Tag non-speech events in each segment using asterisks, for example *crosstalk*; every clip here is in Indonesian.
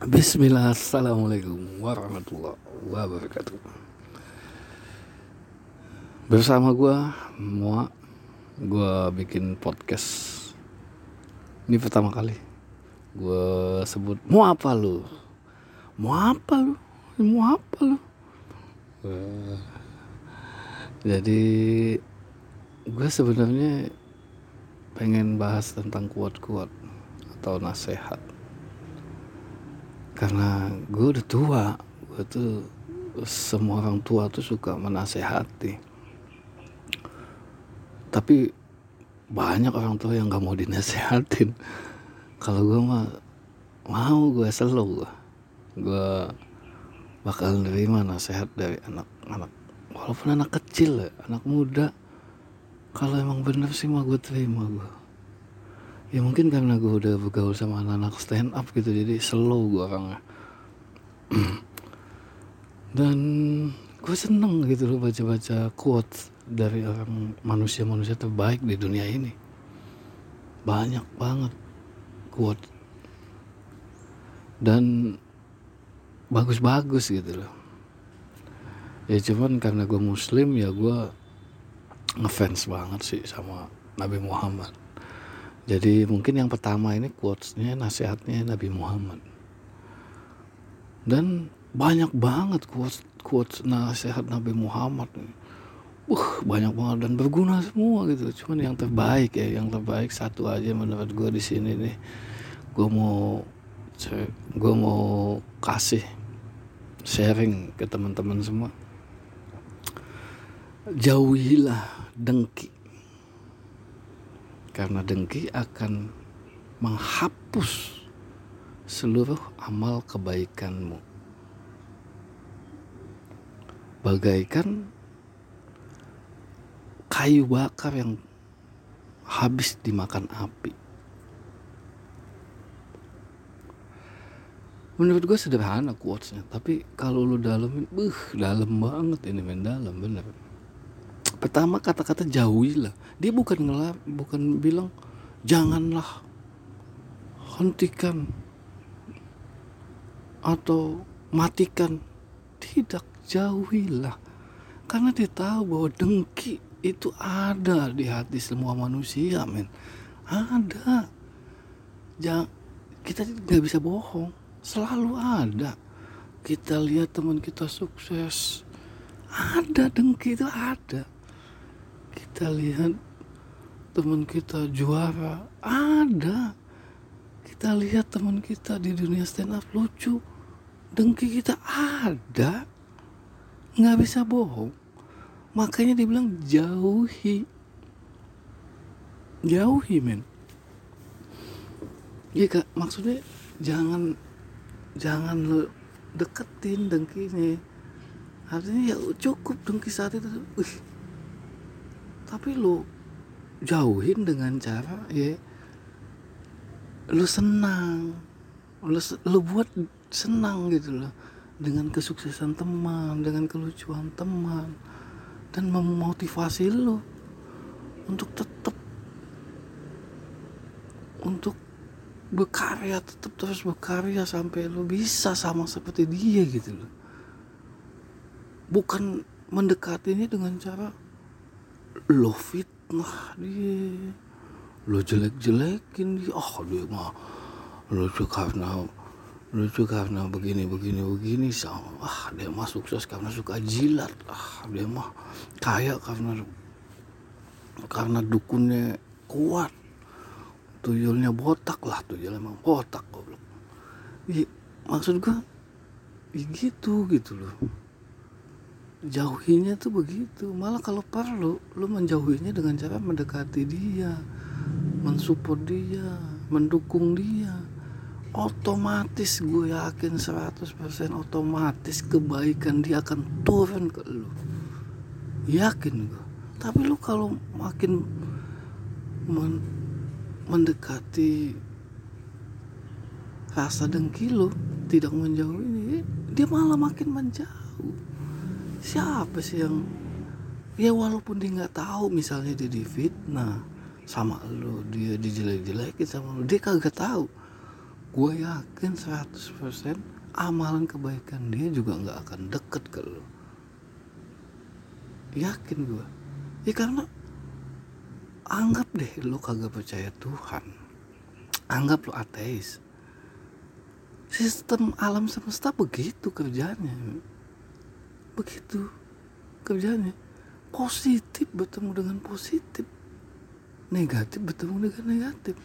Bismillah, Assalamualaikum warahmatullahi wabarakatuh Bersama gue, Mua Gue bikin podcast Ini pertama kali Gue sebut, mau apa lu? Mau apa lu? Mau apa lu? Eh, Jadi Gue sebenarnya Pengen bahas tentang kuat-kuat Atau nasihat karena gue udah tua. Gue tuh semua orang tua tuh suka menasehati. Tapi banyak orang tua yang gak mau dinasehatin. *laughs* Kalau gue mah mau gue selalu gue gue bakal nerima nasihat dari anak-anak walaupun anak kecil anak muda. Kalau emang bener sih mah gue terima gue ya mungkin karena gue udah bergaul sama anak-anak stand up gitu jadi slow gue orangnya. *clears throat* Dan gue seneng gitu loh baca-baca quotes dari orang manusia-manusia terbaik di dunia ini. Banyak banget quote dan bagus-bagus gitu loh. Ya cuman karena gue muslim ya gue ngefans banget sih sama Nabi Muhammad jadi mungkin yang pertama ini quotesnya nasihatnya Nabi Muhammad. Dan banyak banget quotes quotes nasihat Nabi Muhammad. Uh, banyak banget dan berguna semua gitu. Cuman yang terbaik ya, yang terbaik satu aja menurut gue di sini nih. Gue mau gue mau kasih sharing ke teman-teman semua. Jauhilah dengki karena dengki akan menghapus seluruh amal kebaikanmu. Bagaikan kayu bakar yang habis dimakan api. Menurut gue sederhana quotesnya, tapi kalau lu dalemin, buh, dalam banget ini main dalam bener pertama kata-kata jauhilah. Dia bukan ngelap bukan bilang janganlah hentikan atau matikan. Tidak jauhilah. Karena dia tahu bahwa dengki itu ada di hati semua manusia men. Ada. Jangan kita nggak bisa bohong. Selalu ada. Kita lihat teman kita sukses. Ada dengki itu ada kita lihat teman kita juara. Ada. Kita lihat teman kita di dunia stand up lucu. Dengki kita ada. Nggak bisa bohong. Makanya dibilang jauhi. Jauhi men. Iya kak. Maksudnya jangan jangan lo deketin dengkinya. Artinya ya cukup dengki saat itu. Wih, tapi lu jauhin dengan cara ya lu senang. Lu, lu buat senang gitu loh. Dengan kesuksesan teman dengan kelucuan teman. Dan memotivasi lu untuk tetap untuk berkarya tetap terus berkarya sampai lu bisa sama seperti dia gitu loh. Bukan mendekatinya dengan cara lo fitnah dia. Lo jelek-jelekin dia. Oh dia mah lucu karena lucu karena begini begini begini. Sama ah dia mah sukses karena suka jilat. Ah dia mah kaya karena karena dukunnya kuat. Tuyulnya botak lah tuyul emang botak goblok. Ya, maksud gua ya gitu gitu loh jauhinya tuh begitu. Malah kalau perlu lu menjauhinya dengan cara mendekati dia mensupport dia mendukung dia. Otomatis gue yakin 100% otomatis kebaikan dia akan turun ke lu. Yakin gue. Tapi lu kalau makin men mendekati rasa dengki lu tidak menjauhi dia malah makin menjauh siapa sih yang ya walaupun dia nggak tahu misalnya dia difitnah sama lo dia dijelek-jelekin sama lo dia kagak tahu. Gue yakin 100% amalan kebaikan dia juga nggak akan deket ke lo yakin gue ya karena anggap deh lo kagak percaya Tuhan. Anggap lo ateis. Sistem alam semesta begitu kerjanya begitu? Kerjanya positif bertemu dengan positif. Negatif bertemu dengan negatif.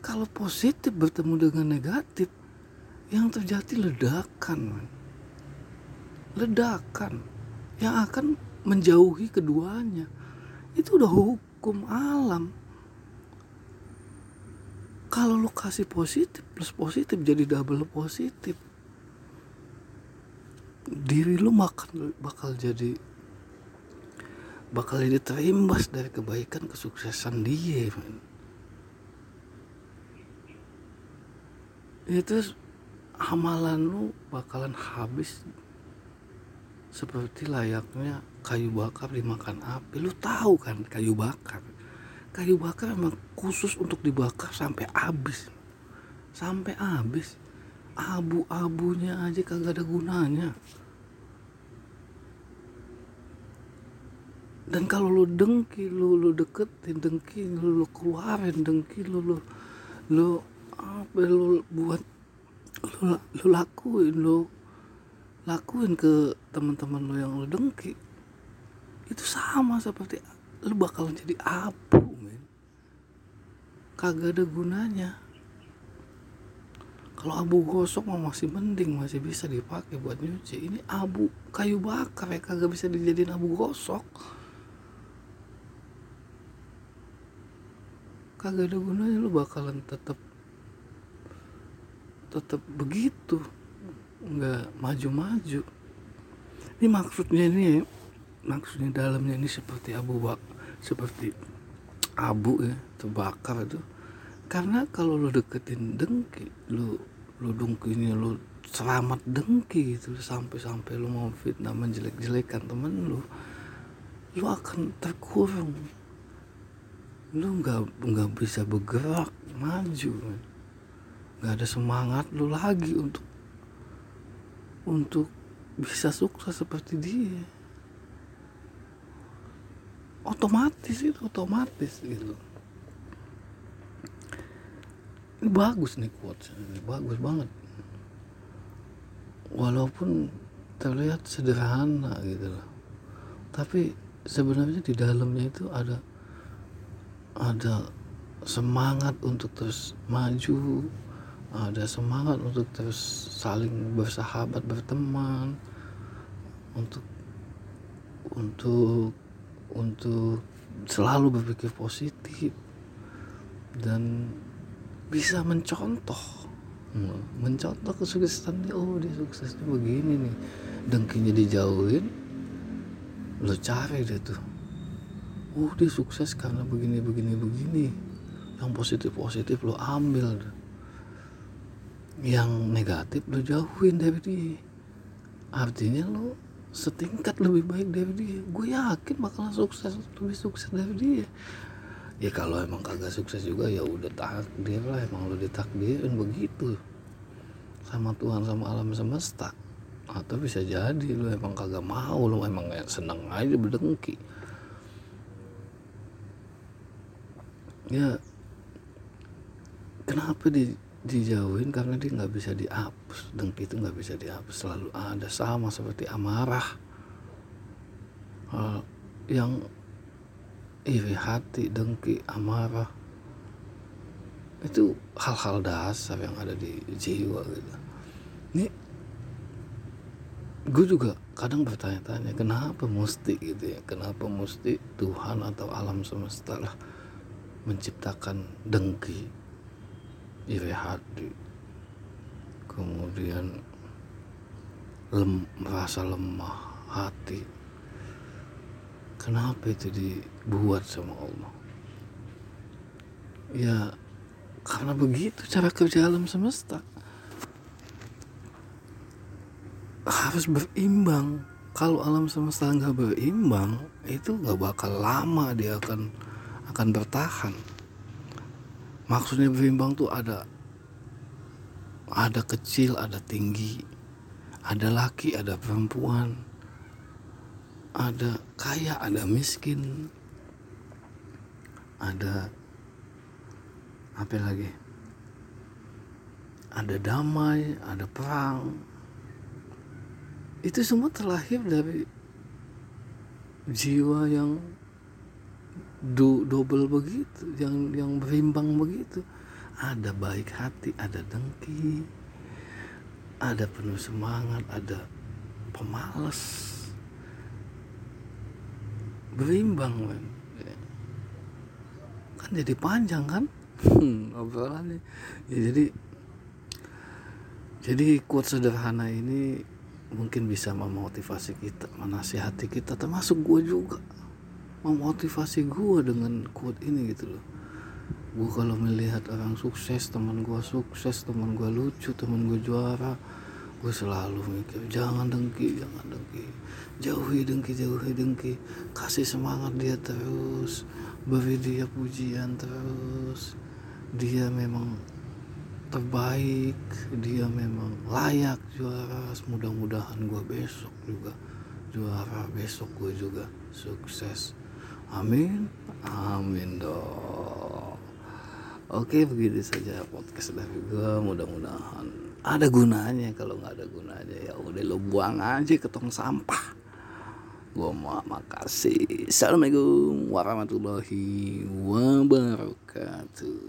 Kalau positif bertemu dengan negatif yang terjadi ledakan ledakan yang akan menjauhi keduanya. Itu udah hukum alam. Kalau lo kasih positif plus positif jadi double positif diri lo makan bakal jadi bakal jadi terimbas dari kebaikan kesuksesan dia man. itu amalan lu bakalan habis seperti layaknya kayu bakar dimakan api. Lu tahu kan kayu bakar? Kayu bakar emang khusus untuk dibakar sampai habis. Sampai habis. Abu-abunya aja kagak ada gunanya dan kalau lu dengki lu lu deketin dengki lu, lu keluarin dengki lu lu lu apa lu buat lu, lu lakuin lu lakuin ke teman-teman lu yang lu dengki itu sama seperti lu bakalan jadi abu kagak ada gunanya. Kalau abu gosok mah masih mending masih bisa dipakai buat nyuci. Ini abu kayu bakar ya kagak bisa dijadiin abu gosok kagak ada gunanya lu bakalan tetap tetap begitu. Nggak maju-maju. Ini maksudnya ini maksudnya dalamnya ini seperti abu bak seperti abu ya terbakar itu. Karena kalau lu deketin dengki lu lu dengkinya lu selamat dengki itu sampai-sampai lu mau fitnah menjelek-jelekan temen lu lu akan terkurung lu nggak nggak bisa bergerak maju nggak ada semangat lu lagi untuk untuk bisa sukses seperti dia. Otomatis itu otomatis gitu. Ini bagus nih quotes ini bagus banget. Walaupun terlihat sederhana gitu loh. Tapi sebenarnya di dalamnya itu ada ada semangat untuk terus maju ada semangat untuk terus saling bersahabat berteman untuk untuk untuk selalu berpikir positif dan bisa mencontoh. Hmm, mencontoh kesuksesan dia. Oh dia suksesnya begini nih. Dengkinya dijauhin lo cari deh tuh oh dia sukses karena begini begini begini. Yang positif positif lo ambil. Yang negatif lo jauhin dari dia artinya lo setingkat lebih baik dari dia gue yakin bakalan sukses lebih sukses dari dia ya kalau emang kagak sukses juga ya udah takdir lah. Emang lo ditakdirin begitu. Sama Tuhan sama alam semesta. Atau bisa jadi lo emang kagak mau lo emang seneng aja berdengki ya kenapa di dijauhin? Karena dia nggak bisa dihapus. Dengki itu nggak bisa dihapus. Selalu ada sama seperti amarah. Hal yang iri hati dengki amarah. Itu hal-hal dasar yang ada di jiwa gitu. Ini gue juga kadang bertanya-tanya kenapa mesti gitu ya? Kenapa mesti Tuhan atau alam semesta lah menciptakan dengki iri hati. Kemudian lem, merasa lemah hati. Kenapa itu dibuat sama Allah? Ya karena begitu cara kerja alam semesta. Harus berimbang. Kalau alam semesta nggak berimbang itu nggak bakal lama dia akan akan bertahan. Maksudnya berimbang tuh ada ada kecil ada tinggi ada laki ada perempuan ada kaya ada miskin ada apa lagi? Ada damai ada perang. Itu semua terlahir dari jiwa yang du, double begitu yang yang berimbang begitu. Ada baik hati ada dengki ada penuh semangat ada pemalas. Berimbang man. kan jadi panjang kan? *laughs* Obrolannya. Ya, jadi jadi kuat sederhana ini mungkin bisa memotivasi kita menasihati kita termasuk gue juga memotivasi gue dengan quote ini gitu loh. Gue kalau melihat orang sukses teman gue sukses teman gue lucu teman gue juara gue selalu mikir jangan dengki jangan dengki. Jauhi dengki jauhi dengki. Kasih semangat dia terus. Beri dia pujian terus. Dia memang terbaik. Dia memang layak juara. Mudah-mudahan gue besok juga juara. Besok gue juga sukses amin. Amin dong. Oke begitu saja podcast dari gue mudah-mudahan ada gunanya. Kalau nggak ada gunanya ya udah lo buang aja ke tong sampah. Gue mau makasih. Assalamualaikum warahmatullahi wabarakatuh